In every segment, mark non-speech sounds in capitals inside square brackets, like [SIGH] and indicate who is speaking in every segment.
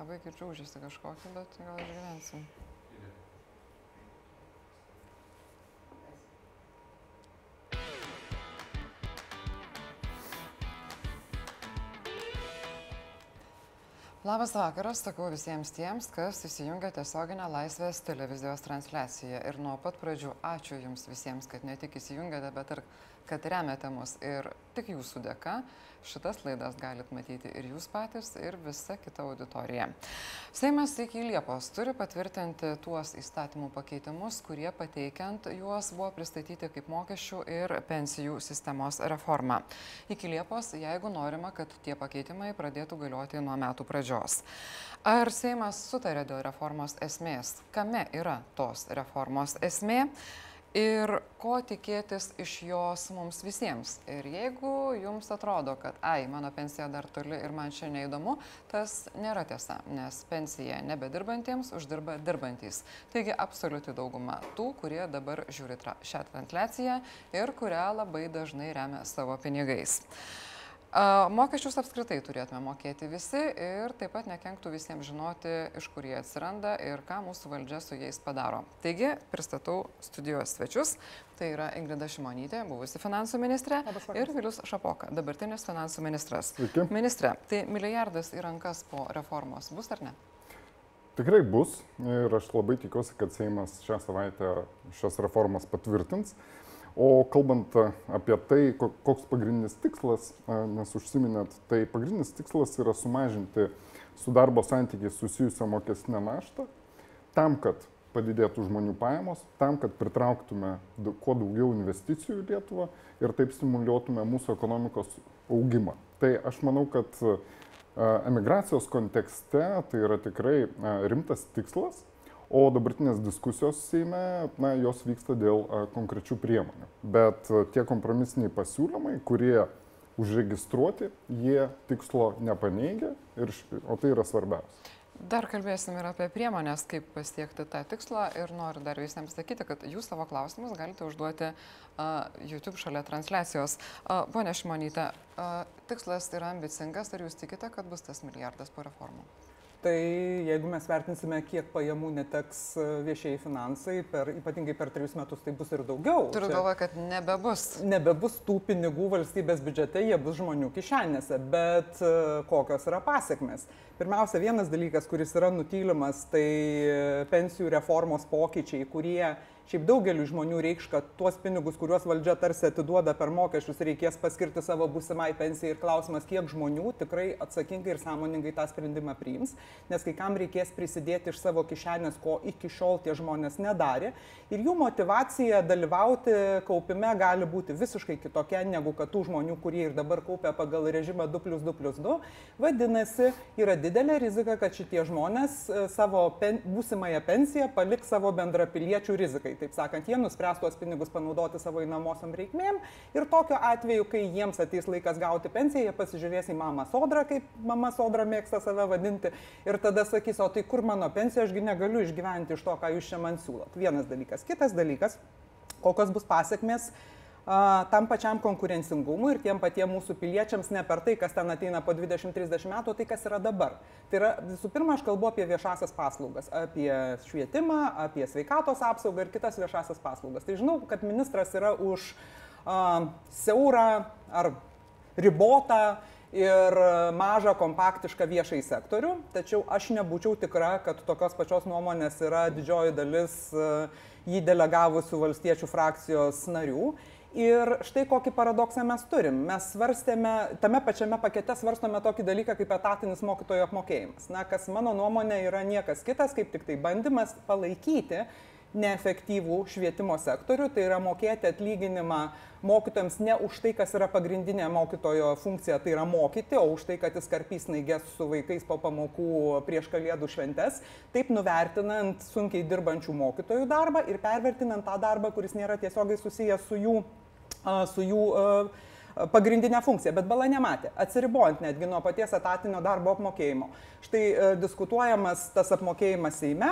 Speaker 1: Labai girdžiu užėsti kažkokį, bet gal išgyvensim. Labas vakaras, sakau visiems tiems, kas įsijungia tiesioginę Laisvės televizijos transliaciją. Ir nuo pat pradžių ačiū Jums visiems, kad ne tik įsijungiate, bet ir kad remiate mus. Ir tik Jūsų dėka šitas laidas galit matyti ir jūs patys, ir visa kita auditorija. Seimas iki Liepos turi patvirtinti tuos įstatymų pakeitimus, kurie pateikiant juos buvo pristatyti kaip mokesčių ir pensijų sistemos reforma. Iki Liepos, jeigu norima, kad tie pakeitimai pradėtų galioti nuo metų pradžios. Ar Seimas sutarė dėl reformos esmės? Kame yra tos reformos esmė? Ir ko tikėtis iš jos mums visiems. Ir jeigu jums atrodo, kad, ai, mano pensija dar toli ir man čia neįdomu, tas nėra tiesa, nes pensija nebedirbantiems uždirba dirbantys. Taigi absoliuti dauguma tų, kurie dabar žiūri šią transliaciją ir kurią labai dažnai remia savo pinigais. Mokesčius apskritai turėtume mokėti visi ir taip pat nekenktų visiems žinoti, iš kur jie atsiranda ir ką mūsų valdžia su jais padaro. Taigi, pristatau studijos svečius. Tai yra Ingrida Šimonytė, buvusi finansų ministrė, ir Vilius Šapoka, dabartinis finansų ministras.
Speaker 2: Sveiki.
Speaker 1: Ministrė, tai milijardas į rankas po reformos bus ar ne?
Speaker 2: Tikrai bus ir aš labai tikiuosi, kad Seimas šią savaitę šios reformas patvirtins. O kalbant apie tai, koks pagrindinis tikslas, nes užsiminėt, tai pagrindinis tikslas yra sumažinti su darbo santykiai susijusią mokestinę naštą, tam, kad padidėtų žmonių pajamos, tam, kad pritrauktume kuo daugiau investicijų į Lietuvą ir taip stimuliuotume mūsų ekonomikos augimą. Tai aš manau, kad emigracijos kontekste tai yra tikrai rimtas tikslas O dabartinės diskusijos Seime, na, jos vyksta dėl konkrečių priemonių. Bet tie kompromisiniai pasiūlymai, kurie užregistruoti, jie tikslo nepaneigia, ir, o tai yra svarbiausia.
Speaker 1: Dar kalbėsim ir apie priemonės, kaip pasiekti tą tikslą ir noriu dar visiems sakyti, kad jūs savo klausimus galite užduoti uh, YouTube šalia transliacijos. Uh, Pone Šimonyte, uh, tikslas yra ambicingas, ar jūs tikite, kad bus tas milijardas po reformų?
Speaker 3: Tai jeigu mes vertinsime, kiek pajamų neteks e, viešieji finansai, per, ypatingai per trejus metus, tai bus ir daugiau.
Speaker 1: Turiu galvoje, kad nebebus.
Speaker 3: Nebebus tų pinigų valstybės biudžete, jie bus žmonių kišenėse, bet e, kokios yra pasiekmes. Pirmiausia, vienas dalykas, kuris yra nutylimas, tai e, pensijų reformos pokyčiai, kurie Šiaip daugeliu žmonių reikš, kad tuos pinigus, kuriuos valdžia tarsi atiduoda per mokesčius, reikės paskirti savo būsimai pensijai. Ir klausimas, kiek žmonių tikrai atsakingai ir sąmoningai tą sprendimą priims, nes kai kam reikės prisidėti iš savo kišenės, ko iki šiol tie žmonės nedarė. Ir jų motivacija dalyvauti kaupime gali būti visiškai kitokia negu kad tų žmonių, kurie ir dabar kaupia pagal režimą 2 plus 2 plus 2. Vadinasi, yra didelė rizika, kad šitie žmonės e, savo pen, būsimąją pensiją paliks savo bendrapiliečių rizikai taip sakant, jie nuspręs tuos pinigus panaudoti savo įnamosiam reikmėm ir tokiu atveju, kai jiems ateis laikas gauti pensiją, jie pasižiūrės į mamą sodrą, kaip mama sodra mėgsta save vadinti, ir tada sakys, o tai kur mano pensija, ašgi negaliu išgyventi iš to, ką jūs čia man siūlot. Vienas dalykas. Kitas dalykas, kokios bus pasiekmes tam pačiam konkurencingumui ir tiem patiem mūsų piliečiams ne per tai, kas ten ateina po 20-30 metų, tai kas yra dabar. Tai yra visų pirma, aš kalbu apie viešasias paslaugas, apie švietimą, apie sveikatos apsaugą ir kitas viešasias paslaugas. Tai žinau, kad ministras yra už uh, siaurą ar ribotą ir mažą kompaktišką viešai sektorių, tačiau aš nebūčiau tikra, kad tokios pačios nuomonės yra didžioji dalis jį delegavusių valstiečių frakcijos narių. Ir štai kokį paradoksą mes turim. Mes svarstėme, tame pačiame pakete svarstome tokį dalyką kaip etatinis mokytojo apmokėjimas. Na, kas mano nuomonė yra niekas kitas, kaip tik tai bandymas palaikyti neefektyvų švietimo sektorių, tai yra mokėti atlyginimą mokytojams ne už tai, kas yra pagrindinė mokytojo funkcija, tai yra mokyti, o už tai, kad jis karpys naigės su vaikais po pamokų prieš kalėdų šventes, taip nuvertinant sunkiai dirbančių mokytojų darbą ir pervertinant tą darbą, kuris nėra tiesiogiai susijęs su jų, su jų pagrindinę funkciją, bet bala nematė, atsiribojant netgi nuo paties etatinio darbo apmokėjimo. Štai diskutuojamas tas apmokėjimas Seime,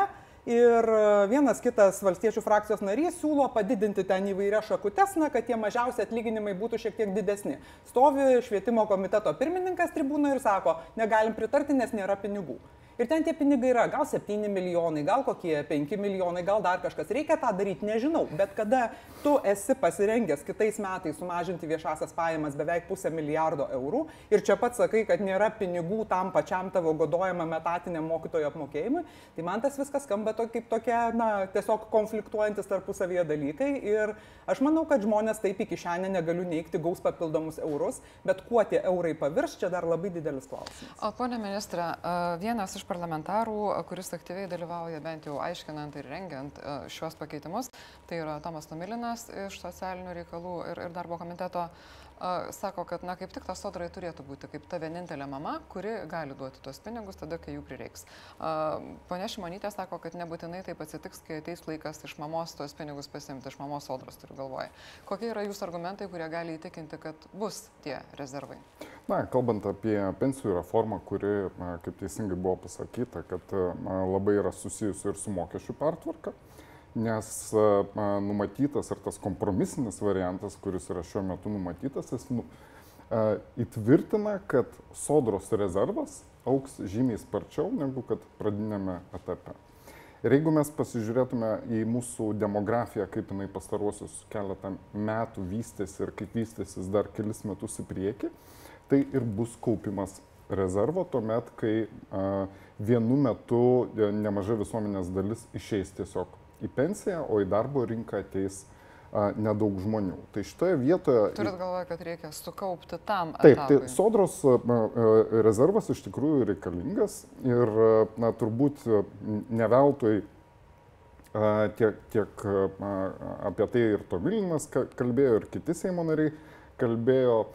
Speaker 3: Ir vienas kitas valstiečių frakcijos narys siūlo padidinti ten įvairias šakutes, na, kad tie mažiausi atlyginimai būtų šiek tiek didesni. Stovi švietimo komiteto pirmininkas tribūnoje ir sako, negalim pritarti, nes nėra pinigų. Ir ten tie pinigai yra, gal 7 milijonai, gal kokie 5 milijonai, gal dar kažkas. Reikia tą daryti, nežinau. Bet kada tu esi pasirengęs kitais metais sumažinti viešasias pajamas beveik pusę milijardo eurų ir čia pats sakai, kad nėra pinigų tam pačiam tavo godojamam etatiniam mokytojo apmokėjimui, tai man tas viskas skamba to, kaip tokie, na, tiesiog konfliktuojantis tarpusavyje dalykai. Ir aš manau, kad žmonės taip iki šiandien negaliu neikti, gaus papildomus eurus, bet kuo tie eurai pavirs, čia dar labai didelis klausimas.
Speaker 1: O ponė ministrė, vienas iš parlamentarų, kuris aktyviai dalyvauja bent jau aiškinant ir rengiant šios pakeitimus, tai yra Tomas Tomilinas iš socialinių reikalų ir, ir darbo komiteto sako, kad na, kaip tik ta sodrai turėtų būti kaip ta vienintelė mama, kuri gali duoti tuos pinigus tada, kai jų prireiks. Pone Šimonytė sako, kad nebūtinai taip atsitiks, kai ateis laikas iš mamos tuos pinigus pasimti, iš mamos sodros turiu galvoje. Kokie yra jūsų argumentai, kurie gali įtikinti, kad bus tie rezervai?
Speaker 2: Na, kalbant apie pensijų reformą, kuri, kaip teisingai buvo pasakyta, kad labai yra susijusi ir su mokesčių pertvarka, nes numatytas ir tas kompromisinis variantas, kuris yra šiuo metu numatytas, jis nu, įtvirtina, kad sodros rezervas auks žymiai sparčiau negu kad pradinėme etape. Ir jeigu mes pasižiūrėtume į mūsų demografiją, kaip jinai pastaruosius keletą metų vystėsi ir kaip vystysis dar kelis metus į priekį, tai ir bus kaupimas rezervo tuomet, kai a, vienu metu e, nemaža visuomenės dalis išeis tiesiog į pensiją, o į darbo rinką ateis nedaug žmonių. Tai šitoje vietoje...
Speaker 1: Turit galvoje, kad reikia sukaupti tam.
Speaker 2: Taip, etapui. tai sodros rezervas iš tikrųjų reikalingas ir na, turbūt neveltui tiek, tiek apie tai ir Tomilinas kalbėjo, ir kiti Seimo nariai kalbėjo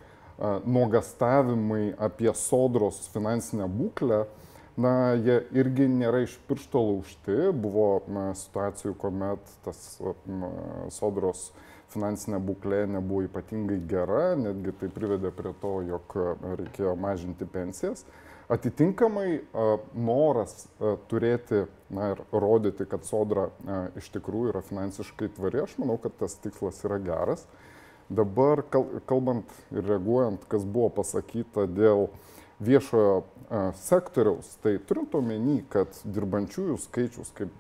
Speaker 2: nuogastavimai apie sodros finansinę būklę, na, jie irgi nėra iš piršto laužti. Buvo na, situacijų, kuomet tas na, sodros finansinė būklė nebuvo ypatingai gera, netgi tai privedė prie to, jog reikėjo mažinti pensijas. Atitinkamai noras turėti na, ir rodyti, kad sodra iš tikrųjų yra finansiškai tvari, aš manau, kad tas tikslas yra geras. Dabar, kalbant ir reaguojant, kas buvo pasakyta dėl viešojo sektoriaus, tai turint omeny, kad dirbančiųjų skaičius, kaip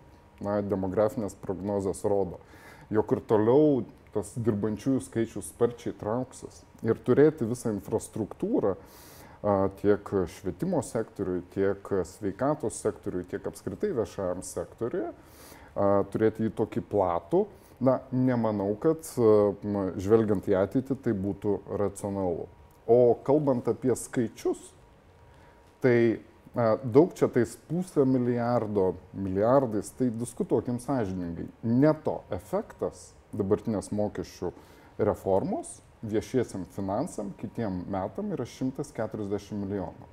Speaker 2: na, demografinės prognozijas rodo, jog ir toliau tas dirbančiųjų skaičius sparčiai trauksis ir turėti visą infrastruktūrą tiek švietimo sektoriui, tiek sveikatos sektoriui, tiek apskritai viešajam sektoriui, turėti jį tokį platų, Na, nemanau, kad žvelgiant į ateitį tai būtų racionalu. O kalbant apie skaičius, tai daug čia tais pusę milijardo, milijardais, tai diskutuokim sąžiningai. Neto efektas dabartinės mokesčių reformos viešiesiam finansam kitiem metam yra 140 milijonų.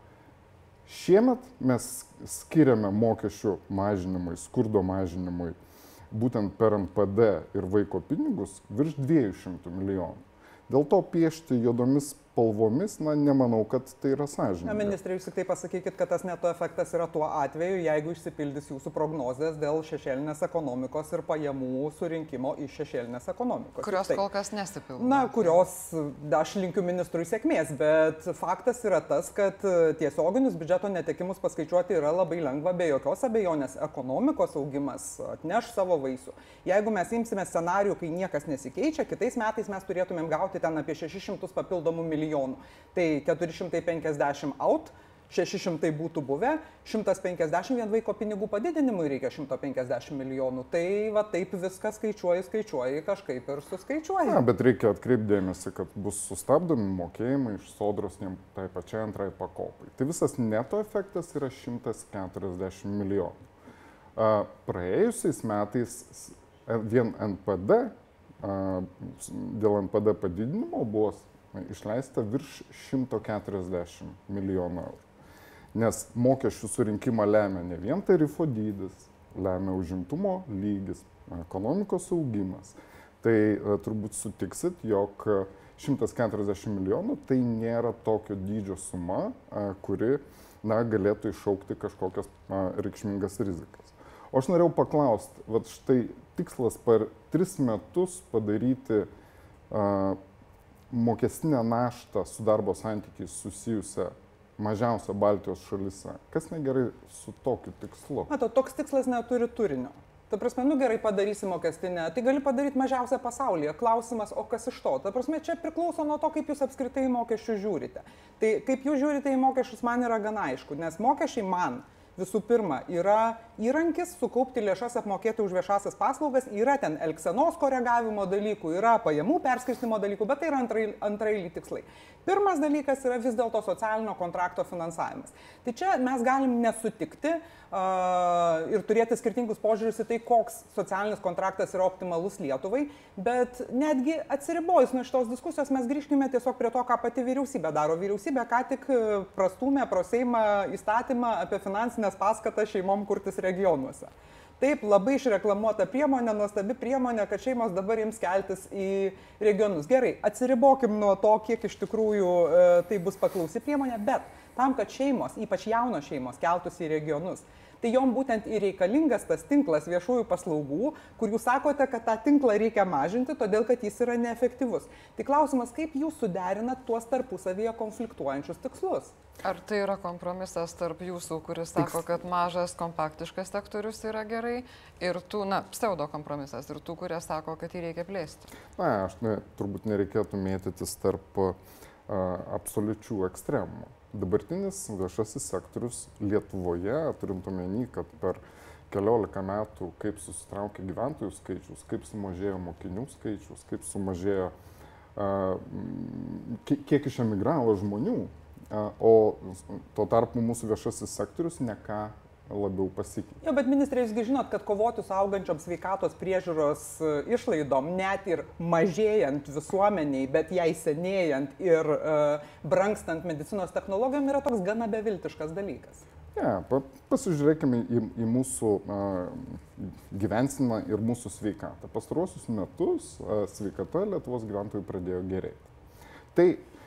Speaker 2: Šiemet mes skiriame mokesčių mažinimui, skurdo mažinimui būtent per NPD ir vaiko pinigus virš 200 milijonų. Dėl to piešti juodomis spalvomis, na, nemanau, kad tai yra sąžininga.
Speaker 3: Ministrai, jūs tik tai pasakykit, kad tas neto efektas yra tuo atveju, jeigu išsipildys jūsų prognozijas dėl šešėlinės ekonomikos ir pajamų surinkimo iš šešėlinės ekonomikos.
Speaker 1: Kurios tai, kol kas nesipildo.
Speaker 3: Na, kurios, aš linkiu ministrui sėkmės, bet faktas yra tas, kad tiesioginius biudžeto netekimus paskaičiuoti yra labai lengva, be jokios abejonės ekonomikos augimas atneš savo vaisių. Jeigu mes imsime scenarių, kai niekas nesikeičia, kitais metais mes turėtumėm gauti ten apie 600 papildomų milijonų milijonų. Tai 450 out, 600 būtų buvę, 150 vien vaiko pinigų padidinimui reikia 150 milijonų. Tai va taip viską skaičiuoji, skaičiuoji, kažkaip ir suskaičiuoji.
Speaker 2: Na, bet reikia atkreipdėmėsi, kad bus sustabdomi mokėjimai iš sodros tai pačiai antrai pakopai. Tai visas neto efektas yra 140 milijonų. Praėjusiais metais vien NPD, dėl NPD padidinimo buvo išleista virš 140 milijonų eurų. Nes mokesčių surinkimą lemia ne vien tarifo dydis, lemia užimtumo lygis, ekonomikos augimas. Tai e, turbūt sutiksit, jog 140 milijonų tai nėra tokio dydžio suma, e, kuri na, galėtų iššaukti kažkokias a, reikšmingas rizikas. O aš norėjau paklausti, va štai tikslas per tris metus padaryti mokestinę naštą su darbo santykiais susijusią mažiausia Baltijos šalise. Kas negerai su tokiu tikslu?
Speaker 3: Mato, toks tikslas neturi turinio. Ta prasme, nu gerai padarysi mokestinę, tai gali padaryti mažiausią pasaulyje. Klausimas, o kas iš to? Ta prasme, čia priklauso nuo to, kaip jūs apskritai į mokesčius žiūrite. Tai kaip jūs žiūrite į mokesčius, man yra gana aišku, nes mokesčiai man visų pirma yra įrankis sukaupti lėšas apmokėti už viešasias paslaugas, yra ten elgsenos koregavimo dalykų, yra pajamų perskirstimo dalykų, bet tai yra antrailiai tikslai. Pirmas dalykas yra vis dėlto socialinio kontrakto finansavimas. Tai čia mes galim nesutikti uh, ir turėti skirtingus požiūrius į tai, koks socialinis kontraktas yra optimalus Lietuvai, bet netgi atsiribojus nuo šitos diskusijos mes grįžkime tiesiog prie to, ką pati vyriausybė daro. Vyriausybė ką tik prastumė pro Seimą įstatymą apie finansinės paskatas šeimom kurtis regionuose. Taip, labai išreklamuota priemonė, nuostabi priemonė, kad šeimos dabar jums keltis į regionus. Gerai, atsiribokim nuo to, kiek iš tikrųjų e, tai bus paklausi priemonė, bet tam, kad šeimos, ypač jaunos šeimos, keltųsi į regionus, tai jom būtent ir reikalingas tas tinklas viešųjų paslaugų, kur jūs sakote, kad tą tinklą reikia mažinti, todėl kad jis yra neefektyvus. Tai klausimas, kaip jūs suderinat tuos tarpusavyje konfliktuojančius tikslus?
Speaker 1: Ar tai yra kompromisas tarp jūsų, kuris sako, kad mažas kompaktiškas sektorius yra gerai, ir tų, na, pseudo kompromisas, ir tų, kurie sako, kad jį reikia plėsti?
Speaker 2: Na, aš ne, turbūt nereikėtų mėtytis tarp uh, absoliučių ekstremų dabartinis viešasis sektorius Lietuvoje, turint omeny, kad per keliolika metų, kaip susitraukė gyventojų skaičius, kaip sumažėjo mokinių skaičius, kaip sumažėjo, kiek iš emigravo žmonių, o tuo tarpu mūsų viešasis sektorius neką labiau pasikeitė.
Speaker 3: Jo, bet ministrė, jūsgi žinot, kad kovoti su augančiom sveikatos priežiūros e, išlaidom, net ir mažėjant visuomeniai, bet jai senėjant ir uh, brankstant medicinos technologijom, yra toks gana beviltiškas dalykas.
Speaker 2: Ne, pa, pasižiūrėkime į, į mūsų uh, gyvensimą ir mūsų sveikatą. Pastaruosius metus uh, sveikata Lietuvos gyventojų pradėjo gerėti. Tai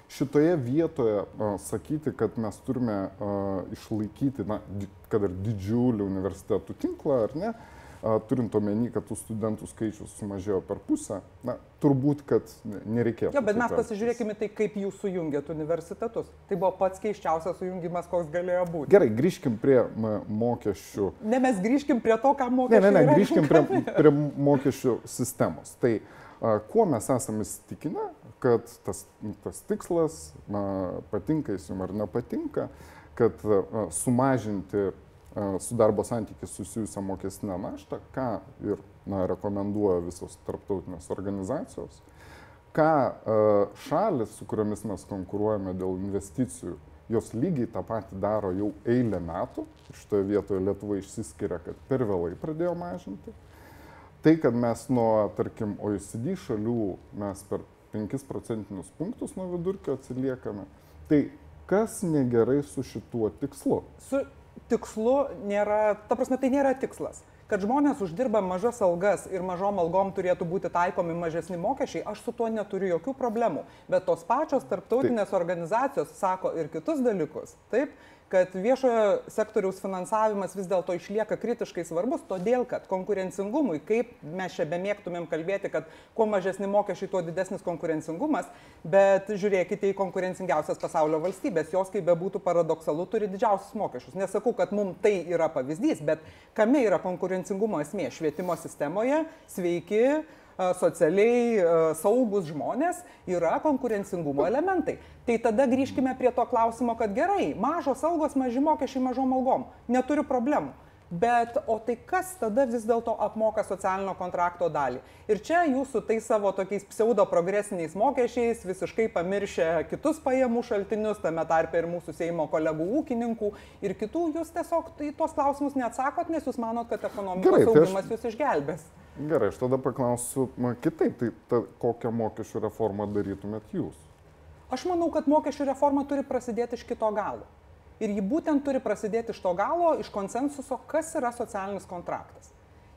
Speaker 2: šitoje vietoje a, sakyti, kad mes turime a, išlaikyti, na, di, kad ir didžiulį universitetų tinklą, ar ne, a, turint omeny, kad tų studentų skaičius sumažėjo per pusę, na, turbūt, kad nereikėtų.
Speaker 3: Jo, bet mes pasižiūrėkime tai, kaip jūs sujungėt universitetus. Tai buvo pats keiščiausias sujungimas, koks galėjo būti.
Speaker 2: Gerai, grįžkim prie mokesčių.
Speaker 3: Ne, mes grįžkim prie to, ką mokesčių.
Speaker 2: Ne, ne, ne, grįžkim prie, prie mokesčių sistemos. Tai kuo mes esame įsitikinę, kad tas, tas tikslas patinka jis jums ar nepatinka, kad sumažinti su darbo santykiais susijusią mokestinę naštą, ką ir na, rekomenduoja visos tarptautinės organizacijos, ką šalis, su kuriomis mes konkuruojame dėl investicijų, jos lygiai tą patį daro jau eilę metų. Šitoje vietoje Lietuva išsiskiria, kad per vėlai pradėjo mažinti. Tai, kad mes nuo, tarkim, OECD šalių mes per 5 procentinius punktus nuo vidurkio atsiliekame. Tai kas negerai su šituo tikslu?
Speaker 3: Su tikslu nėra, ta prasme, tai nėra tikslas. Kad žmonės uždirba mažas algas ir mažom algom turėtų būti taikomi mažesni mokesčiai, aš su tuo neturiu jokių problemų. Bet tos pačios tarptautinės taip. organizacijos sako ir kitus dalykus. Taip, kad viešojo sektoriaus finansavimas vis dėlto išlieka kritiškai svarbus, todėl kad konkurencingumui, kaip mes čia bemėgtumėm kalbėti, kad kuo mažesni mokesčiai, tuo didesnis konkurencingumas, bet žiūrėkite į konkurencingiausias pasaulio valstybės, jos kaip bebūtų paradoksalu turi didžiausius mokesčius. Nesakau, kad mums tai yra pavyzdys, bet kame yra konkurencingumo esmė? Švietimo sistemoje, sveiki, socialiai saugus žmonės yra konkurencingumo elementai. Tai tada grįžkime prie to klausimo, kad gerai, mažos algos, maži mokesčiai mažom algom, neturiu problemų. Bet o tai kas tada vis dėlto apmoka socialinio kontrakto dalį? Ir čia jūsų tai savo tokiais pseudo progresiniais mokesčiais visiškai pamiršę kitus pajamų šaltinius, tame tarpe ir mūsų Seimo kolegų ūkininkų ir kitų, jūs tiesiog į tuos klausimus neatsakot, nes jūs manot, kad ekonomikos tai augimas aš... jūs išgelbės.
Speaker 2: Gerai, aš tada paklausiu kitaip, tai ta, kokią mokesčių reformą darytumėt jūs?
Speaker 3: Aš manau, kad mokesčių reforma turi prasidėti iš kito galo. Ir ji būtent turi prasidėti iš to galo, iš konsensuso, kas yra socialinis kontraktas.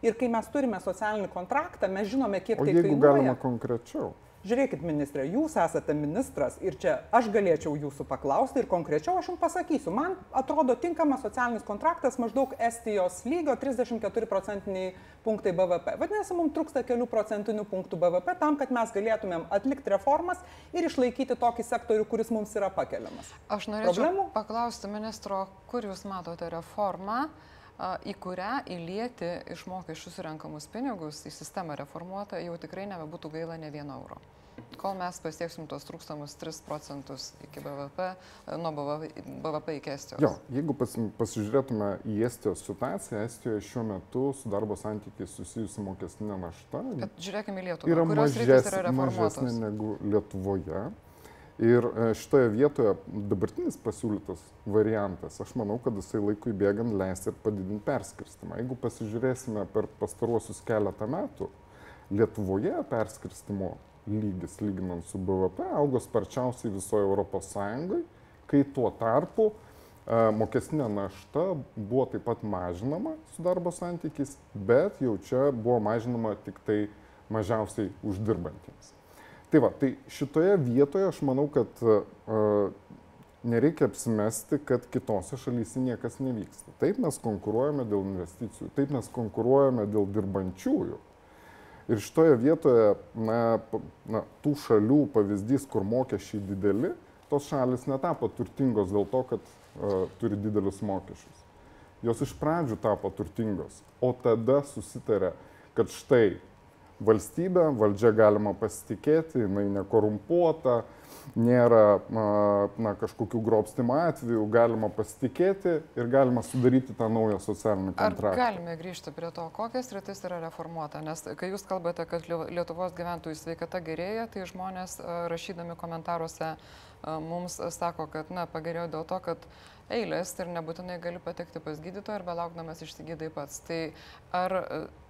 Speaker 3: Ir kai mes turime socialinį kontraktą, mes žinome, kiek
Speaker 2: o
Speaker 3: tai kainuoja.
Speaker 2: galima konkrečiau.
Speaker 3: Žiūrėkit, ministrė, jūs esate ministras ir čia aš galėčiau jūsų paklausti ir konkrečiau aš jums pasakysiu. Man atrodo tinkamas socialinis kontraktas maždaug Estijos lygio 34 procentiniai punktai BVP. Vadinasi, mums trūksta kelių procentinių punktų BVP tam, kad mes galėtumėm atlikti reformas ir išlaikyti tokį sektorių, kuris mums yra pakeliamas.
Speaker 1: Aš norėčiau Problemų? paklausti ministro, kur jūs matote reformą? į kurią įlieti iš mokesčių surenkamus pinigus į sistemą reformuotą jau tikrai nebebūtų gaila ne vieno euro. Kol mes pasieksim tos trūkstamus 3 procentus iki BVP, nuo BVP, BVP iki Estijos.
Speaker 2: Jo, jeigu pas, pasižiūrėtume į Estijos situaciją, Estijoje šiuo metu su darbo santykiai susijusi mokestinė našta.
Speaker 1: Bet žiūrėkime į Lietuvą.
Speaker 2: Yra, mažes, yra mažesnė negu Lietuvoje. Ir e, šitoje vietoje dabartinis pasiūlytas variantas, aš manau, kad jisai laikui bėgant leis ir padidinti perskirstimą. Jeigu pasižiūrėsime per pastaruosius keletą metų, Lietuvoje perskirstimo lygis, lyginant su BVP, augo sparčiausiai visoje Europos Sąjungai, kai tuo tarpu e, mokestinė našta buvo taip pat mažinama su darbo santykiais, bet jau čia buvo mažinama tik tai mažiausiai uždirbantiems. Tai va, tai šitoje vietoje aš manau, kad uh, nereikia apsimesti, kad kitose šalyse niekas nevyksta. Taip mes konkuruojame dėl investicijų, taip mes konkuruojame dėl dirbančiųjų. Ir šitoje vietoje, na, na, tų šalių pavyzdys, kur mokesčiai dideli, tos šalis netapo turtingos dėl to, kad uh, turi didelius mokesčius. Jos iš pradžių tapo turtingos, o tada susitarė, kad štai valstybė, valdžia galima pasitikėti, jinai nekorumpuota, nėra na, kažkokių grobstimo atvejų, galima pasitikėti ir galima sudaryti tą naują socialinį kontraktą.
Speaker 1: Ar galime grįžti prie to, kokias rytis yra reformuota? Nes kai jūs kalbate, kad Lietuvos gyventojų sveikata gerėja, tai žmonės rašydami komentaruose mums sako, kad na, pagerėjo dėl to, kad eilės ir nebūtinai gali patekti pas gydytoją arba laukdamas išsigydai pats. Tai ar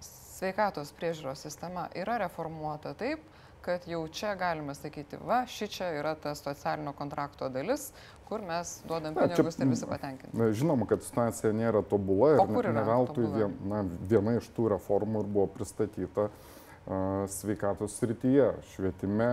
Speaker 1: sveikatos priežiūros sistema yra reformuota taip, kad jau čia galime sakyti, va, ši čia yra ta socialinio kontrakto dalis, kur mes duodam na, pinigus ir visi patenkinti.
Speaker 2: Žinoma, kad situacija nėra tobula ir ne veltui vien, na, viena iš tų reformų ir buvo pristatyta uh, sveikatos srityje, švietime,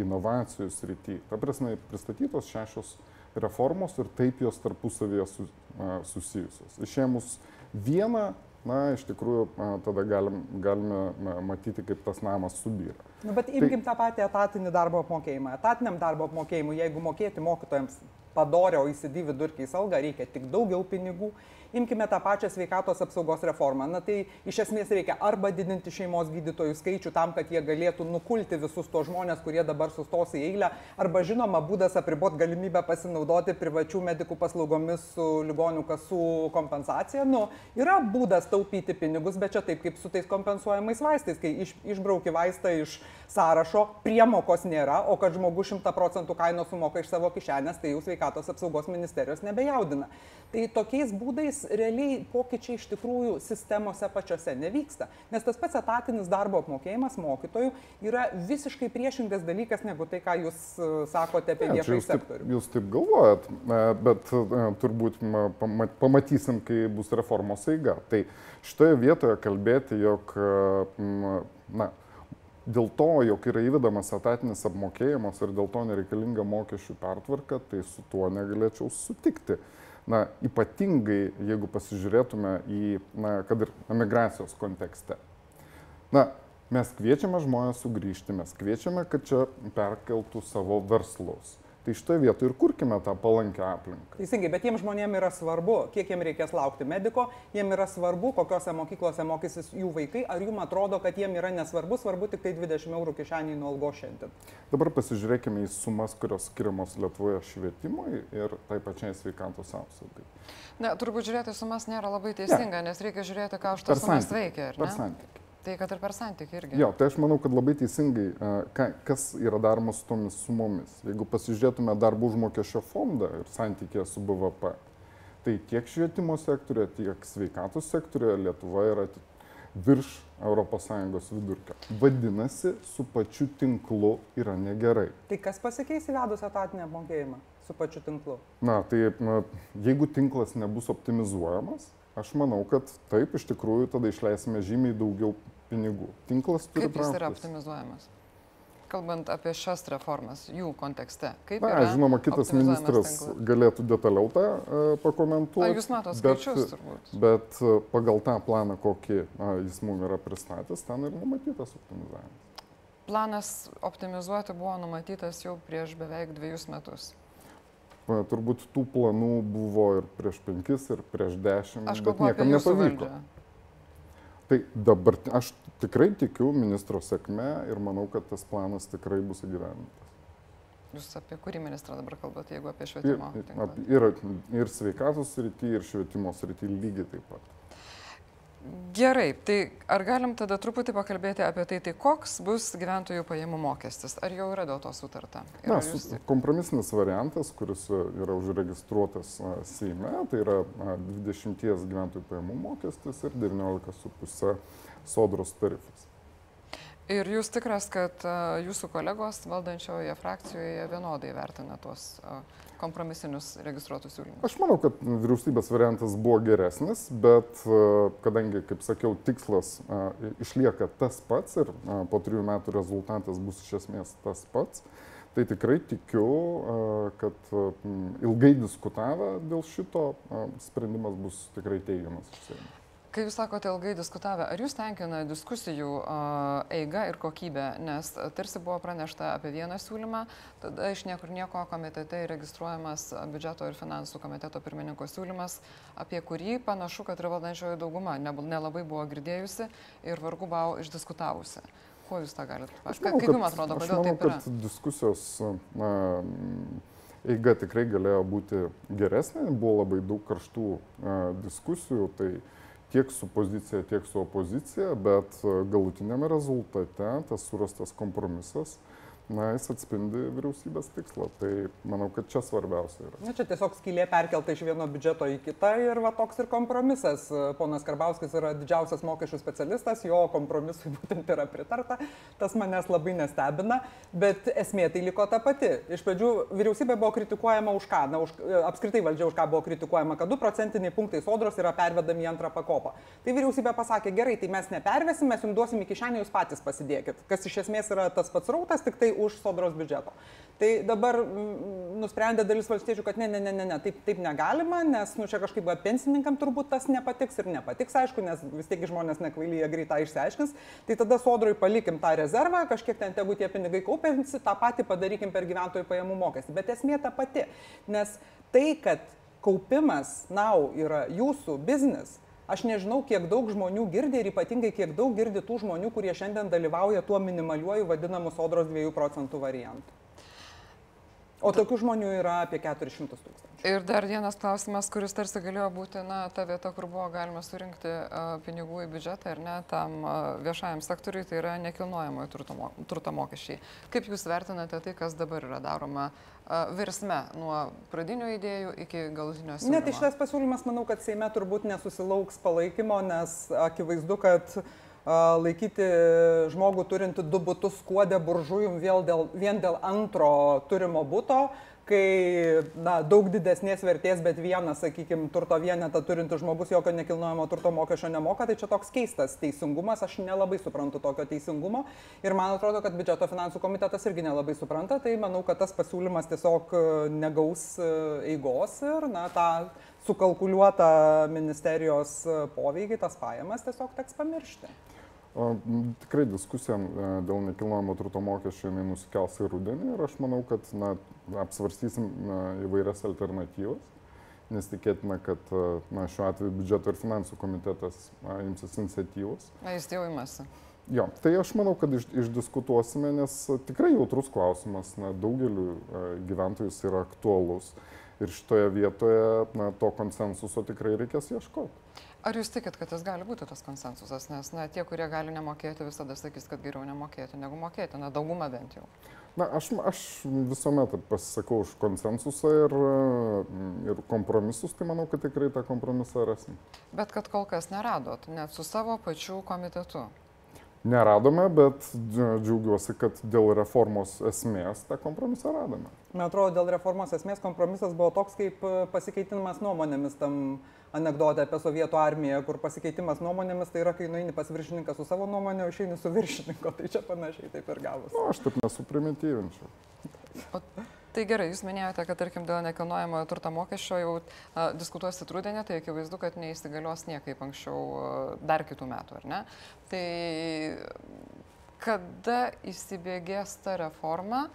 Speaker 2: inovacijų srityje. Ta prasme, pristatytos šešios reformos ir taip jos tarpusavėje su, uh, susijusios. Išėmus vieną na, iš tikrųjų tada galim, galime matyti, kaip tas namas subyra.
Speaker 3: Nu, bet imkim tai, tą patį etatinį darbo apmokėjimą. Etatiniam darbo apmokėjimui, jeigu mokėti mokytojams padorę OECD vidurkiais algą, reikia tik daugiau pinigų Imkime tą pačią sveikatos apsaugos reformą. Na tai iš esmės reikia arba didinti šeimos gydytojų skaičių tam, kad jie galėtų nukulti visus tos žmonės, kurie dabar sustos į eilę, arba žinoma būdas apribot galimybę pasinaudoti privačių medikų paslaugomis su ligonių kasų kompensacija. Nu, yra būdas taupyti pinigus, bet čia taip kaip su tais kompensuojamais vaistais, kai iš, išbrauki vaistą iš sąrašo, priemokos nėra, o kad žmogus 100 procentų kainos sumoka iš savo kišenės, tai jau sveikatos apsaugos ministerijos nebejaudina. Tai tokiais būdais realiai pokyčiai iš tikrųjų sistemose pačiose nevyksta. Nes tas pats etatinis darbo apmokėjimas mokytojų yra visiškai priešingas dalykas negu tai, ką jūs e, sakote apie viešąjį sektorių.
Speaker 2: Taip, jūs taip galvojat, e, bet e, turbūt pamatysim, kai bus reformos eiga. Tai šitoje vietoje kalbėti, jog na, dėl to, jog yra įvedamas etatinis apmokėjimas ir dėl to nereikalinga mokesčių pertvarka, tai su tuo negalėčiau sutikti. Na, ypatingai, jeigu pasižiūrėtume į, na, kad ir emigracijos kontekste. Na, mes kviečiame žmonės sugrįžti, mes kviečiame, kad čia perkeltų savo verslus Tai šitoje vietoje ir kurkime tą palankę aplinką.
Speaker 3: Teisingai, bet jiems žmonėms yra svarbu, kiek jiems reikės laukti mediko, jiems yra svarbu, kokiuose mokyklose mokysis jų vaikai, ar jums atrodo, kad jiems yra nesvarbu, svarbu tik tai 20 eurų kišeniai nuo algo šiandien.
Speaker 2: Dabar pasižiūrėkime į sumas, kurios skiriamos Lietuvoje švietimui ir tai pačiai sveikatos apsaugai.
Speaker 1: Ne, turbūt žiūrėti sumas nėra labai teisinga, ne. nes reikia žiūrėti, ką už tas sumas veikia.
Speaker 2: Per santykį.
Speaker 1: Tai kad ir per santykį irgi.
Speaker 2: Jo, tai aš manau, kad labai teisingai, ka, kas yra daroma su tomis sumomis. Jeigu pasižiūrėtume darbo užmokesčio fondą ir santykė su BVP, tai tiek švietimo sektorioje, tiek sveikatos sektorioje Lietuva yra virš ES vidurkio. Vadinasi, su pačiu tinklu yra negerai.
Speaker 3: Tai kas pasikeis įvedus etatinį apmokėjimą su pačiu tinklu?
Speaker 2: Na, tai na, jeigu tinklas nebus optimizuojamas, aš manau, kad taip iš tikrųjų tada išleisime žymiai daugiau pinigų. Tinklas turi.
Speaker 1: Kaip jis yra optimizuojamas? kalbant apie šias reformas, jų kontekste? Kaip
Speaker 2: Na, žinoma, kitas ministras
Speaker 1: tinklas?
Speaker 2: galėtų detaliau tą e, pakomentuoti.
Speaker 1: jūs matote
Speaker 2: bet-
Speaker 1: skaičius turbūt.
Speaker 2: Bet e, pagal tą planą, kokį a, jis mums yra pristatęs, ten ir numatytas optimizavimas.
Speaker 1: Planas optimizuoti buvo numatytas jau prieš beveik dviejus metus.
Speaker 2: A, Turbūt tų planų buvo ir prieš penkis, ir prieš dešimt,
Speaker 1: Aš
Speaker 2: bet niekam nepavyko.
Speaker 1: valdžią.
Speaker 2: Tai dabar aš tikrai tikiu ministro sėkme ir manau, kad tas planas tikrai bus įgyvendintas.
Speaker 1: Jūs apie kurį ministrą dabar kalbate, jeigu apie
Speaker 2: Ir,
Speaker 1: švietimo
Speaker 2: ap- ir, ir sveikatos srity, ir švietimo srity lygiai taip pat.
Speaker 1: Gerai, tai ar galim tada truputį pakalbėti apie tai, tai koks bus gyventojų pajamų mokestis? Ar jau yra dėl to sutarta? Ir
Speaker 2: Na,
Speaker 1: jūs-
Speaker 2: kompromisinis variantas, kuris e, yra užregistruotas a, Seime, tai yra a, 20 gyventojų pajamų mokestis ir 19,5 sodros tarifas.
Speaker 1: Ir jūs tikras, kad jūsų kolegos valdančioje frakcijoje vienodai vertina tuos kompromisinius registruotus siūlymus?
Speaker 2: Aš manau, kad vyriausybės variantas buvo geresnis, bet kadangi, kaip sakiau, tikslas išlieka tas pats ir po trijų metų rezultatas bus iš esmės tas pats, tai tikrai tikiu, kad ilgai diskutavę dėl šito sprendimas bus tikrai teigiamas. iš Seimo.
Speaker 1: Kai jūs sakote ilgai diskutavę, ar jūs tenkina diskusijų eiga ir kokybė, nes tarsi buvo pranešta apie vieną siūlymą, tada iš niekur nieko komitete įregistruojamas a, biudžeto ir finansų komiteto pirmininko siūlymas, apie kurį panašu, kad ir valdančioji dauguma nelabai buvo girdėjusi ir vargu bau išdiskutavusi. Kuo jūs tą galite papasakoti? Kaip jums atrodo, kodėl
Speaker 2: manau,
Speaker 1: taip yra?
Speaker 2: kad diskusijos na, eiga tikrai galėjo būti geresnė, buvo labai daug karštų a, diskusijų, tai tiek su pozicija, tiek su opozicija, bet a, galutinėme rezultate tas surastas kompromisas, na, jis atspindi vyriausybės tikslą. Tai manau, kad čia svarbiausia yra.
Speaker 3: Na, čia tiesiog skylė perkelta iš vieno biudžeto į kitą ir va toks ir kompromisas. Ponas Karbauskis yra didžiausias mokesčių specialistas, jo kompromisui [LAUGHS] būtent yra pritarta, tas manęs labai nestebina, bet esmė tai liko ta pati. Iš pradžių vyriausybė buvo kritikuojama už ką, na, už, apskritai valdžia už ką buvo kritikuojama, kad 2 procentiniai punktai sodros yra pervedami į antrą pakopą. Tai vyriausybė pasakė, gerai, tai mes nepervesim, mes jums duosim į kišenę, jūs patys pasidėkit, kas iš esmės yra tas pats rautas, tik tai už sodros biudžeto. Tai dabar nusprendė dalis valstiečių, kad ne, ne, ne, ne, ne taip, taip negalima, nes nu, čia kažkaip pensininkam turbūt tas nepatiks ir nepatiks, aišku, nes vis tiek žmonės nekvailyje greitai išsiaiškins. Tai tada sodrui palikim tą rezervą, kažkiek ten tegu tie pinigai kaupiasi, tą patį padarykim per gyventojų pajamų mokestį. Bet esmė ta pati, nes tai, kad kaupimas nau yra jūsų biznis, Aš nežinau, kiek daug žmonių girdi ir ypatingai kiek daug girdi tų žmonių, kurie šiandien dalyvauja tuo minimaliuoju vadinamu sodros 2 procentų variantu. O tokių žmonių yra apie 400 tūkstančių.
Speaker 1: Ir dar vienas klausimas, kuris tarsi galėjo būti na, ta vieta, kur buvo galima surinkti uh, pinigų į biudžetą ir ne tam uh, viešajam sektoriui, tai yra nekilnojamojo turto, mo turto mokesčiai. Kaip Jūs vertinate tai, kas dabar yra daroma uh, virsme nuo pradinių idėjų iki galutinio siūlymo?
Speaker 3: Ne, tai šitas pasiūlymas, manau, kad Seime turbūt nesusilauks palaikymo, nes akivaizdu, kad a, laikyti žmogų turinti du būtus skuodė buržujum dėl, vien dėl antro turimo būto, kai na, daug didesnės vertės, bet vienas, sakykime, turto vienetą turintis žmogus jokio nekilnojamo turto mokesčio nemoka, tai čia toks keistas teisingumas, aš nelabai suprantu tokio teisingumo ir man atrodo, kad biudžeto finansų komitetas irgi nelabai supranta, tai manau, kad tas pasiūlymas tiesiog e, negaus e, eigos ir na, tą sukalkuliuotą ministerijos e, poveikį, tas pajamas tiesiog teks pamiršti.
Speaker 2: O, Tikrai diskusija e, dėl nekilnojamo turto mokesčio jinai nusikels į rudenį ir aš manau, kad na, apsvarstysim na, įvairias alternatyvas, nes tikėtina, kad e, na, šiuo atveju biudžeto ir finansų komitetas na, imsis iniciatyvos.
Speaker 1: Na, jis jau įmasi.
Speaker 2: Jo, tai aš manau, kad iš, išdiskutuosime, nes tikrai jautrus klausimas, na, daugeliu e, gyventojų jis yra aktuolus ir šitoje vietoje na, to konsensuso tikrai reikės ieškoti.
Speaker 1: Ar Jūs tikit, kad tas gali būti tas konsensusas, nes na, tie, kurie gali nemokėti, visada sakys, kad geriau nemokėti negu mokėti, na, dauguma bent jau.
Speaker 2: Na, aš, aš visuomet pasisakau už konsensusą ir, ir kompromisus, tai manau, kad tikrai tą kompromisą rasim.
Speaker 1: Bet kad kol kas neradot, net su savo pačių komitetu.
Speaker 2: Neradome, bet dž- džiaugiuosi, kad dėl reformos esmės tą kompromisą radome.
Speaker 3: Man atrodo, dėl reformos esmės kompromisas buvo toks kaip e, pasikeitinimas nuomonėmis tam anegdotę apie sovietų armiją, kur pasikeitimas nuomonėmis tai yra, kai nueini pas viršininką su savo nuomonė, o išeini su viršininko, [LAUGHS] tai čia panašiai taip ir gavus.
Speaker 2: Na, aš taip nesuprimityvinčiau.
Speaker 1: O tai gerai, jūs minėjote, kad tarkim dėl nekilnojamojo turto mokesčio jau a, diskutuosit rudenį, tai akivaizdu, kad neįsigalios niekaip anksčiau a, dar kitų metų, ar ne? Tai kada įsibėgės ta reforma,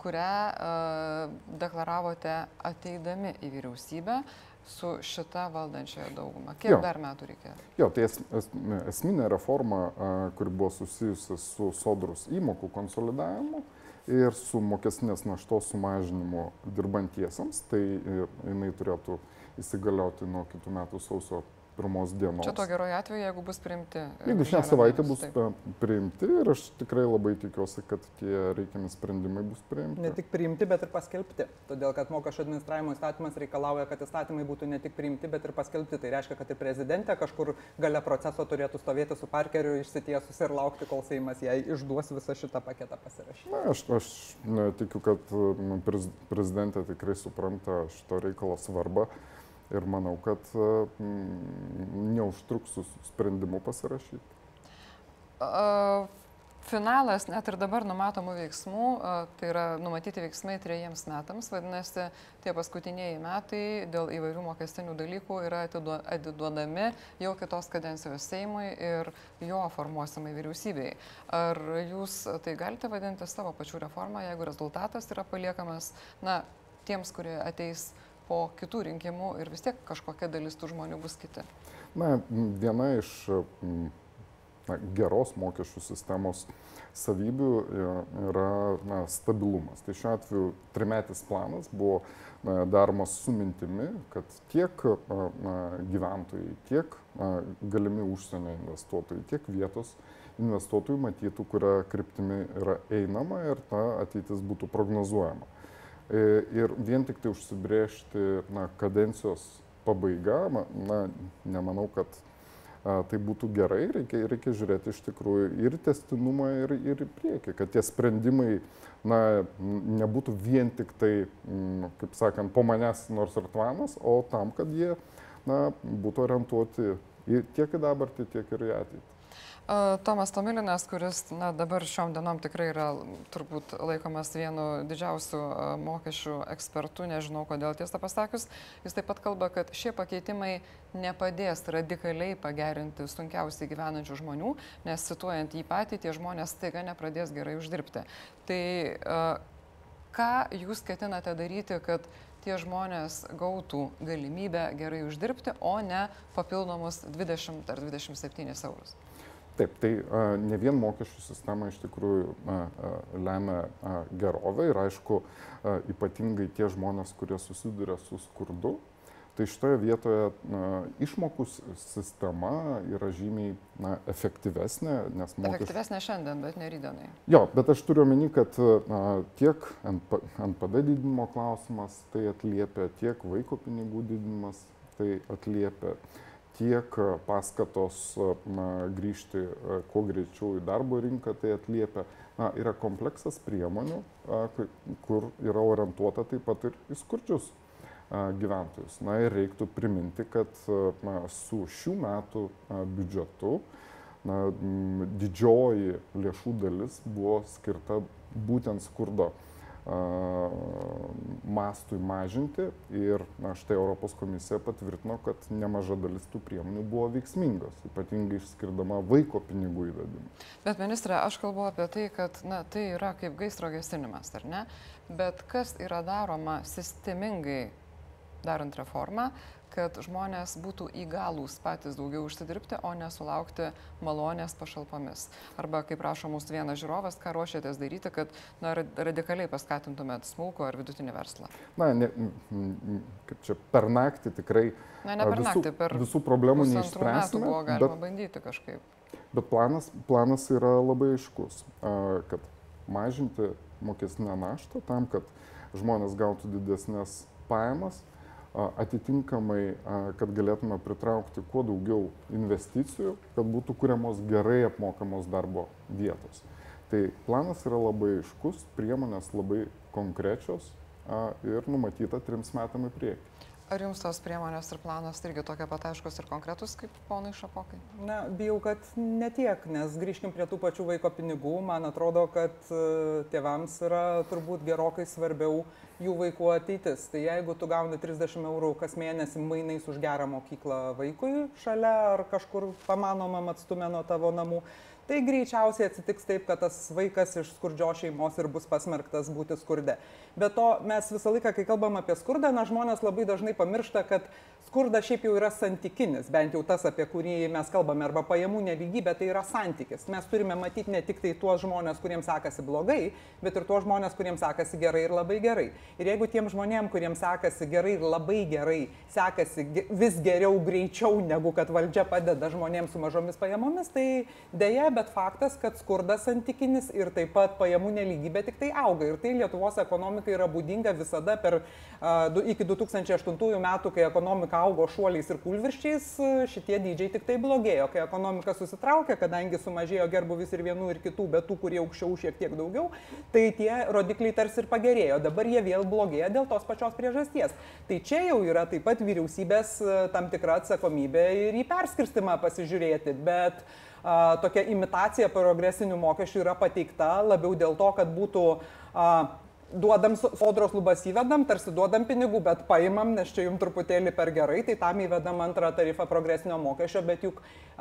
Speaker 1: kurią a, deklaravote ateidami į vyriausybę su šita valdančioje dauguma? Kiek
Speaker 2: Jo.
Speaker 1: dar metų reikia?
Speaker 2: Jo, tai es, es, esminė reforma, a, kuri buvo susijusi su sodrus įmokų konsolidavimu ir su mokesnės naštos sumažinimu dirbantiesiems, tai e, jinai turėtų įsigalioti nuo kitų metų sausio pirmos dienos.
Speaker 1: Čia to geroje atveju, jeigu bus priimti. e,
Speaker 2: Jeigu šią savaitę bus
Speaker 1: taip.
Speaker 2: priimti ir aš tikrai labai tikiuosi, kad tie reikiami sprendimai bus priimti.
Speaker 3: Ne tik priimti, bet ir paskelbti. Todėl, kad mokesčio administravimo įstatymas reikalauja, kad įstatymai būtų ne tik priimti, bet ir paskelbti. Tai reiškia, kad ir prezidentė kažkur gale proceso turėtų stovėti su parkeriu išsitiesus ir laukti, kol Seimas jai išduos visą šitą paketą pasirašyti.
Speaker 2: Na, aš, aš ne, tikiu, kad m, prez, prezidentė tikrai supranta šito reikalo svarbą ir manau, kad m, neužtruks su sprendimu pasirašyti.
Speaker 1: Finalas net ir dabar numatomų veiksmų, tai yra numatyti veiksmai trejiems metams, vadinasi, tie paskutiniai metai dėl įvairių mokestinių dalykų yra atiduo- atiduodami jau kitos kadencijos Seimui ir jo formuosimai vyriausybei. Ar jūs tai galite vadinti savo pačių reformą, jeigu rezultatas yra paliekamas, na, tiems, kurie ateis po kitų rinkimų ir vis tiek kažkokia dalis tų žmonių bus kiti?
Speaker 2: Na, viena iš na, geros mokesčių sistemos savybių e, yra na, stabilumas. Tai šiuo atveju trimetis planas buvo na, daromas su mintimi, kad tiek a, na, gyventojai, tiek a, galimi užsienio investuotojai, tiek vietos investuotojų matytų, kuria kryptimi yra einama ir ta ateitis būtų prognozuojama. E, Ir vien tik tai užsibriežti na, kadencijos pabaiga, na, nemanau, kad a, tai būtų gerai, reikia, reikia žiūrėti iš tikrųjų ir testinumą, ir, ir į priekį, kad tie sprendimai na, nebūtų vien tik tai, mm, kaip sakant, po manęs nors ir tvanas, o tam, kad jie na, būtų orientuoti tiek į dabartį, tiek ir į ateitį.
Speaker 1: Tomas Tomilinas, kuris na, dabar šiom dienom tikrai yra turbūt laikomas vienu didžiausių mokesčių ekspertų, nežinau kodėl tiesą pasakius, jis taip pat kalba, kad šie pakeitimai nepadės radikaliai pagerinti sunkiausiai gyvenančių žmonių, nes cituojant jį patį, tie žmonės staiga nepradės gerai uždirbti. Tai ką jūs ketinate daryti, kad tie žmonės gautų galimybę gerai uždirbti, o ne papildomus 20 ar 27 eurus?
Speaker 2: Taip, tai a, ne vien mokesčių sistema iš tikrųjų lemia a, gerovę ir aišku, ypatingai tie žmonės, kurie susiduria su skurdu. Tai šitoje vietoje na, išmokų sistema yra žymiai na, efektyvesnė, nes mokesčių...
Speaker 1: Efektyvesnė šiandien, bet ne rydienai.
Speaker 2: Jo, bet aš turiu omeny, kad a, tiek NP, NPD didinimo klausimas tai atliepia, tiek vaiko pinigų didinimas tai atliepia, tiek paskatos na, grįžti a, kuo greičiau į darbo rinką tai atliepia. Na, yra kompleksas priemonių, kur- yra orientuota taip pat ir į skurdžius gyventojus. Na ir reiktų priminti, kad a, na, su šių metų biudžetu na, didžioji lėšų dalis buvo skirta būtent skurdo mastui mažinti ir na, štai Europos komisija patvirtino, kad nemaža dalis tų priemonių buvo veiksmingos, ypatingai išskirdama vaiko pinigų įvedimą.
Speaker 1: Bet ministrė, aš kalbu apie tai, kad na, tai yra kaip gaisro gesinimas, ar ne? Bet kas yra daroma sistemingai darant reformą, kad žmonės būtų įgalūs patys daugiau užsidirbti, o nesulaukti malonės pašalpomis. Arba, kaip prašo mūsų vienas žiūrovas, ką ruošiatės daryti, kad na, ra- radikaliai paskatintumėt smulkų ar vidutinį verslą.
Speaker 2: Na, ne, kaip čia per naktį tikrai
Speaker 1: Na, ne per
Speaker 2: visų,
Speaker 1: naktį, per
Speaker 2: visų problemų neišspręsime,
Speaker 1: buvo galima
Speaker 2: bet,
Speaker 1: bandyti kažkaip.
Speaker 2: bet planas, planas yra labai aiškus, kad mažinti mokestinę naštą tam, kad žmonės gautų didesnės pajamas, atitinkamai, kad galėtume pritraukti kuo daugiau investicijų, kad būtų kuriamos gerai apmokamos darbo vietos. Tai planas yra labai aiškus, priemonės labai konkrečios ir numatyta trims metam į priekį.
Speaker 1: Ar jums tos priemonės ir planas irgi tokie pat aiškus ir konkretus kaip ponai Šapokai?
Speaker 3: Na, bijau, kad netiek, nes grįžkim prie tų pačių vaiko pinigų. Man atrodo, kad e, tėvams yra turbūt gerokai svarbiau jų vaikų ateitis. Tai jeigu tu gauni 30 eurų kas mėnesį mainais už gerą mokyklą vaikui šalia ar kažkur pamanomam atstumė nuo tavo namų, tai greičiausiai atsitiks taip, kad tas vaikas iš skurdžios šeimos ir bus pasmerktas būti skurde. Be to, mes visą laiką, kai kalbam apie skurdą, na, žmonės labai dažnai pamiršta, kad skurdas šiaip jau yra santykinis, bent jau tas, apie kurį mes kalbame, arba pajamų neligybė, tai yra santykis. Mes turime matyti ne tik tai tuos žmonės, kuriems sekasi blogai, bet ir tuos žmonės, kuriems sekasi gerai ir labai gerai. Ir jeigu tiem žmonėm, kuriems sekasi gerai ir labai gerai, sekasi vis geriau, greičiau, negu kad valdžia padeda žmonėms su mažomis pajamomis, tai dėja, bet faktas, kad skurdas santykinis ir taip pat pajamų neligybė tik tai auga. Ir tai Lietuvos ekonomikai yra būdinga visada per uh, iki 2008 metų, kai ekonomika augo šuoliais ir kulvirščiais, šitie dydžiai tik tai blogėjo. Kai ekonomika susitraukė, kadangi sumažėjo gerbuvis ir vienų ir kitų, bet tų, kurie aukščiau šiek tiek daugiau, tai tie rodikliai tarsi ir pagerėjo. Dabar jie vėl blogėja dėl tos pačios priežasties. Tai čia jau yra taip pat vyriausybės tam tikra atsakomybė ir į perskirstimą pasižiūrėti. Bet a, tokia imitacija progresinių mokesčių yra pateikta labiau dėl to, kad būtų a, duodam sodros lubas įvedam, tarsi duodam pinigų, bet paimam, nes čia jums truputėlį per gerai, tai tam įvedam antrą tarifą progresinio mokesčio, bet juk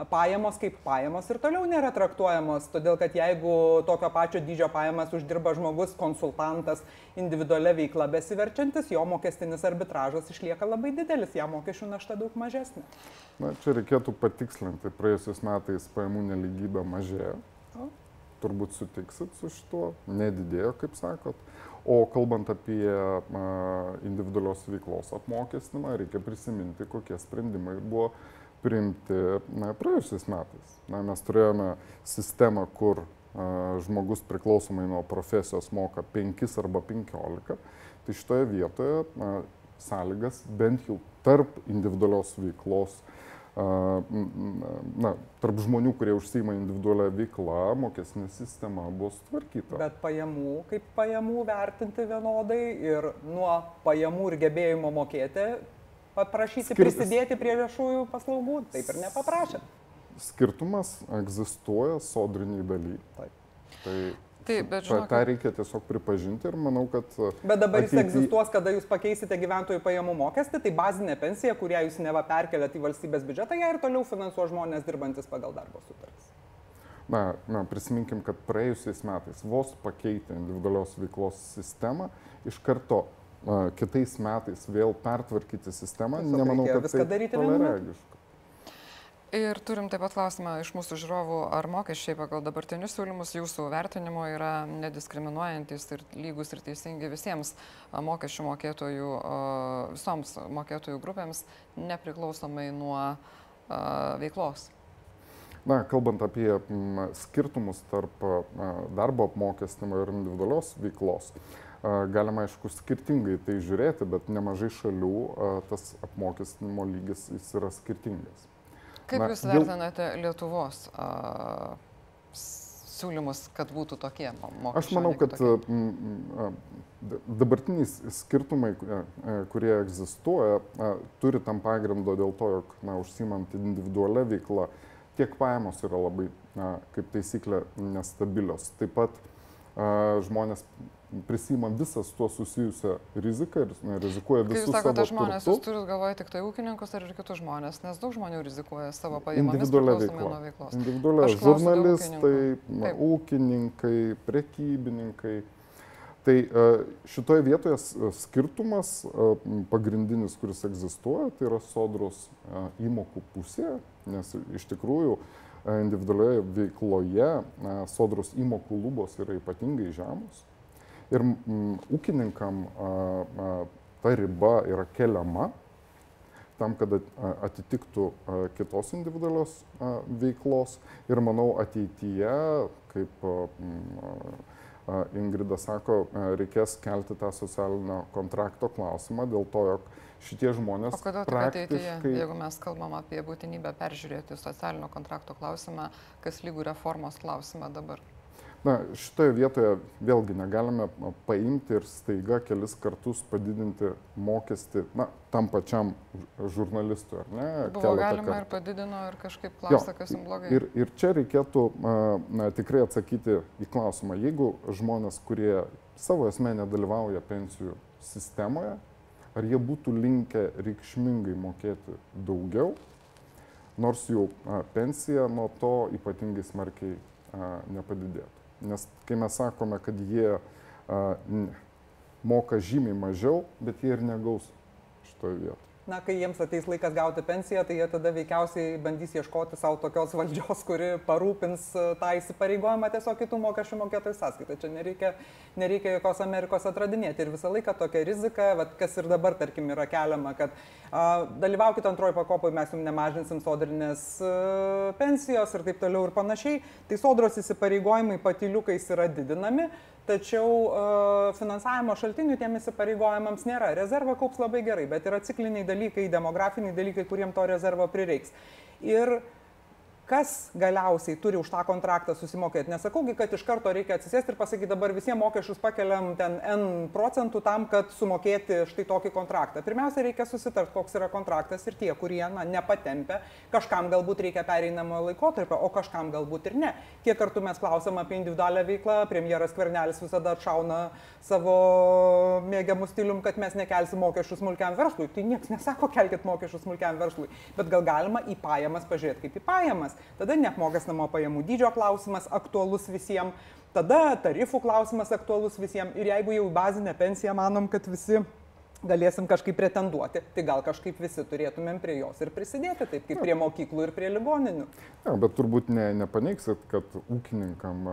Speaker 3: pajamos kaip pajamos ir toliau nėra traktuojamos, todėl kad jeigu tokio pačio dydžio pajamas uždirba žmogus, konsultantas, individualia veikla besiverčiantis, jo mokestinis arbitražas išlieka labai didelis, jam mokesčių našta daug mažesnė.
Speaker 2: Na, čia reikėtų patikslinti, praėjusiais metais pajamų neligybė mažėjo. Turbūt sutiksit su šituo, nedidėjo, kaip sakot. O kalbant apie individualios veiklos apmokestinimą, reikia prisiminti, kokie sprendimai buvo priimti na, praėjusiais metais. Na, mes turėjome sistemą, kur a, žmogus priklausomai nuo profesijos moka 5 arba 15. Tai šitoje vietoje a, sąlygas bent jau tarp individualios veiklos na, tarp žmonių, kurie užsima individualią veiklą, mokesnė sistema bus tvarkyta.
Speaker 3: Bet pajamų, kaip pajamų vertinti vienodai ir nuo pajamų ir gebėjimo mokėti, paprašyti Skir... prisidėti prie viešųjų paslaugų, taip ir nepaprašėt.
Speaker 2: Skirtumas egzistuoja sodriniai daly. Taip. Tai
Speaker 1: Taip, bet žinokit.
Speaker 2: tą reikia tiesiog pripažinti ir manau, kad...
Speaker 3: Bet dabar ateity... jis egzistuos, kada jūs pakeisite gyventojų pajamų mokestį, tai bazinė pensija, kurią jūs neva perkeliat į valstybės biudžetą, ją ir toliau finansuos žmonės dirbantis pagal darbo sutartis.
Speaker 2: Na, na, prisiminkim, kad praėjusiais metais vos pakeitė individualios veiklos sistemą, iš karto uh, kitais metais vėl pertvarkyti sistemą, Tiesiog nemanau, kad
Speaker 3: viską tai daryti toleregiška.
Speaker 1: Ir turim taip pat klausimą iš mūsų žiūrovų, ar mokesčiai pagal dabartinius siūlymus jūsų vertinimo yra nediskriminuojantis ir lygus ir teisingi visiems mokesčių mokėtojų, visoms mokėtojų grupėms, nepriklausomai nuo veiklos.
Speaker 2: Na, kalbant apie skirtumus tarp darbo apmokestinimo ir individualios veiklos, galima aišku skirtingai tai žiūrėti, bet nemažai šalių tas apmokestinimo lygis yra skirtingas.
Speaker 1: Kaip Na, Jūs vertinate dėl... Lietuvos a, siūlymus, kad būtų tokie mokesčiai?
Speaker 2: Aš manau, kad dabartiniai skirtumai, kurie egzistuoja, turi tam pagrindo dėl to, jog, na, užsimant individualią veiklą, tiek pajamos yra labai, na, kaip taisyklė, nestabilios. Taip pat a, žmonės prisima visą su tuo susijusią riziką ir na, rizikuoja visų savo. Jūs sakote
Speaker 1: žmonės, jūs turite galvoje tik tai ūkininkus ar ir kitus žmonės, nes daug žmonių rizikuoja savo pajamomis.
Speaker 2: Individualią veiklą. Individualią žurnalistai, na, ūkininkai, prekybininkai. Tai e, šitoje vietoje skirtumas e, pagrindinis, kuris egzistuoja, tai yra sodros e, įmokų pusė, nes iš tikrųjų individualioje veikloje sodros įmokų lubos yra ypatingai žemos ir mm, ūkininkam a, a, ta riba yra keliama tam, kad atitiktų a, kitos individualios a, veiklos ir manau ateityje, kaip a, a, Ingrida sako, a, reikės kelti tą socialinio kontrakto klausimą dėl to, jog šitie žmonės.
Speaker 1: O kodėl praktiškai... ateityje, jeigu mes kalbam apie būtinybę peržiūrėti socialinio kontrakto klausimą, kas lygų reformos klausimą dabar?
Speaker 2: Na, šitoje vietoje vėlgi negalime paimti ir staiga kelis kartus padidinti mokestį, na, tam pačiam žurnalistui, ar ne?
Speaker 1: Buvo galima kartų. ir padidino ir kažkaip klausia, kas jums blogai.
Speaker 2: Ir, ir čia reikėtų na, tikrai atsakyti į klausimą, jeigu žmonės, kurie savo esmė nedalyvauja pensijų sistemoje, ar jie būtų linkę reikšmingai mokėti daugiau, nors jų pensija nuo to ypatingai smarkiai nepadidėtų. Nes kai mes sakome, kad jie a, moka žymiai mažiau, bet jie ir negaus šitoje vietoje
Speaker 3: na, kai jiems ateis laikas gauti pensiją, tai jie tada veikiausiai bandys ieškoti savo tokios [LAUGHS] valdžios, kuri parūpins e, tą įsipareigojimą tiesiog kitų mokesčių mokėtojų sąskaitą. Čia nereikia, nereikia jokios Amerikos atradinėti. Ir visą laiką tokia rizika, vat, kas ir dabar, tarkim, yra keliama, kad a, dalyvaukite antroji pakopai, mes jums nemažinsim sodrinės a, e, pensijos ir taip toliau ir panašiai. Tai sodros įsipareigojimai patiliukais yra didinami tačiau uh, finansavimo šaltinių tiem įsipareigojimams nėra. Rezervą kaups labai gerai, bet yra cikliniai dalykai, demografiniai dalykai, kuriem to rezervo prireiks. Ir kas galiausiai turi už tą kontraktą susimokėti. Nesakaugi, kad iš karto reikia atsisėsti ir pasakyti, dabar visiems mokesčius pakeliam ten N procentų tam, kad sumokėti štai tokį kontraktą. Pirmiausia, reikia susitart, koks yra kontraktas ir tie, kurie na, nepatempia, kažkam galbūt reikia pereinamojo laikotarpio, o kažkam galbūt ir ne. Kiek kartų mes klausom apie individualią veiklą, premjeras Kvernelis visada atšauna savo mėgiamų stilium, kad mes nekelsim mokesčių smulkiam verslui. Tai niekas nesako, kelkit mokesčių smulkiam verslui, bet gal galima į pajamas pažiūrėti kaip į pajamas klausimas, tada neapmokestinamo pajamų dydžio klausimas aktualus visiems, tada tarifų klausimas aktualus visiems ir jeigu jau bazinę pensiją manom, kad visi galėsim kažkaip pretenduoti, tai gal kažkaip visi turėtumėm prie jos ir prisidėti, taip kaip prie mokyklų ir prie ligoninių.
Speaker 2: Ja, bet turbūt ne, nepaneiksit, kad ūkininkam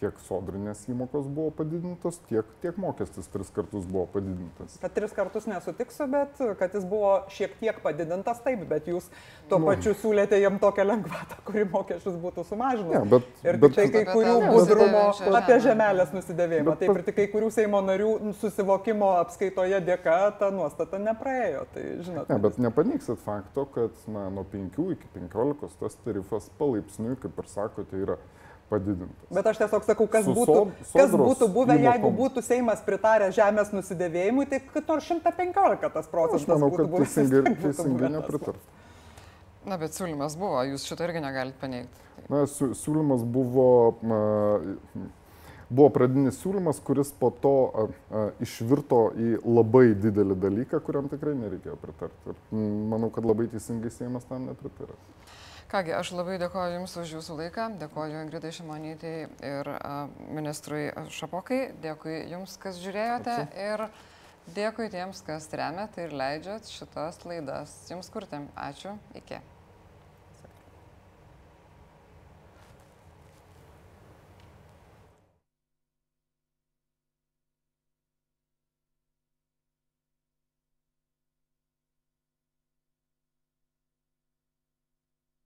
Speaker 2: tiek sodrinės įmokos buvo padidintos, tiek, tiek mokestis tris kartus buvo padidintas.
Speaker 3: Kad tris kartus nesutiksiu, bet kad jis buvo šiek tiek padidintas, taip, bet jūs tuo nu. pačiu siūlėte jam tokią lengvatą, [LAUGHS] kuri mokesčius būtų sumažinus.
Speaker 2: Ja, bet,
Speaker 3: ir bet, tai kai kurių budrumo apie žemelės nusidėvėjimą, taip ir tik kai kurių Seimo narių susivokimo apskaitoje dėka ta nuostata nepraėjo. Tai, žinot,
Speaker 2: ne, bet nepaneiksit fakto, kad na, nuo 5 iki 15 tas tarifas palaipsniui, kaip ir sakote, yra padidintas.
Speaker 3: Bet aš tiesiog sakau, kas, Su būtų, kas būtų buvę, įmokom. jeigu būtų Seimas pritarę žemės nusidėvėjimui, tai kad nors 115 tas procentas.
Speaker 2: Aš manau, kad [LAUGHS] teisingai, teisingai nepritart.
Speaker 1: Na, bet siūlymas buvo, jūs šito irgi negalite paneigti.
Speaker 2: Na, siūlymas buvo. Na, buvo pradinis siūlymas, kuris po to a, a, išvirto į labai didelį dalyką, kuriam tikrai nereikėjo pritarti. Ir manau, kad labai teisingai Seimas tam nepritarė.
Speaker 1: Kągi, aš labai dėkoju Jums už Jūsų laiką, dėkoju Ingridai Šimonytei ir a, ministrui Šapokai, dėkui Jums, kas žiūrėjote Ačiū. ir dėkui tiems, kas remiate ir leidžiat šitas laidas Jums kurti. Ačiū, iki.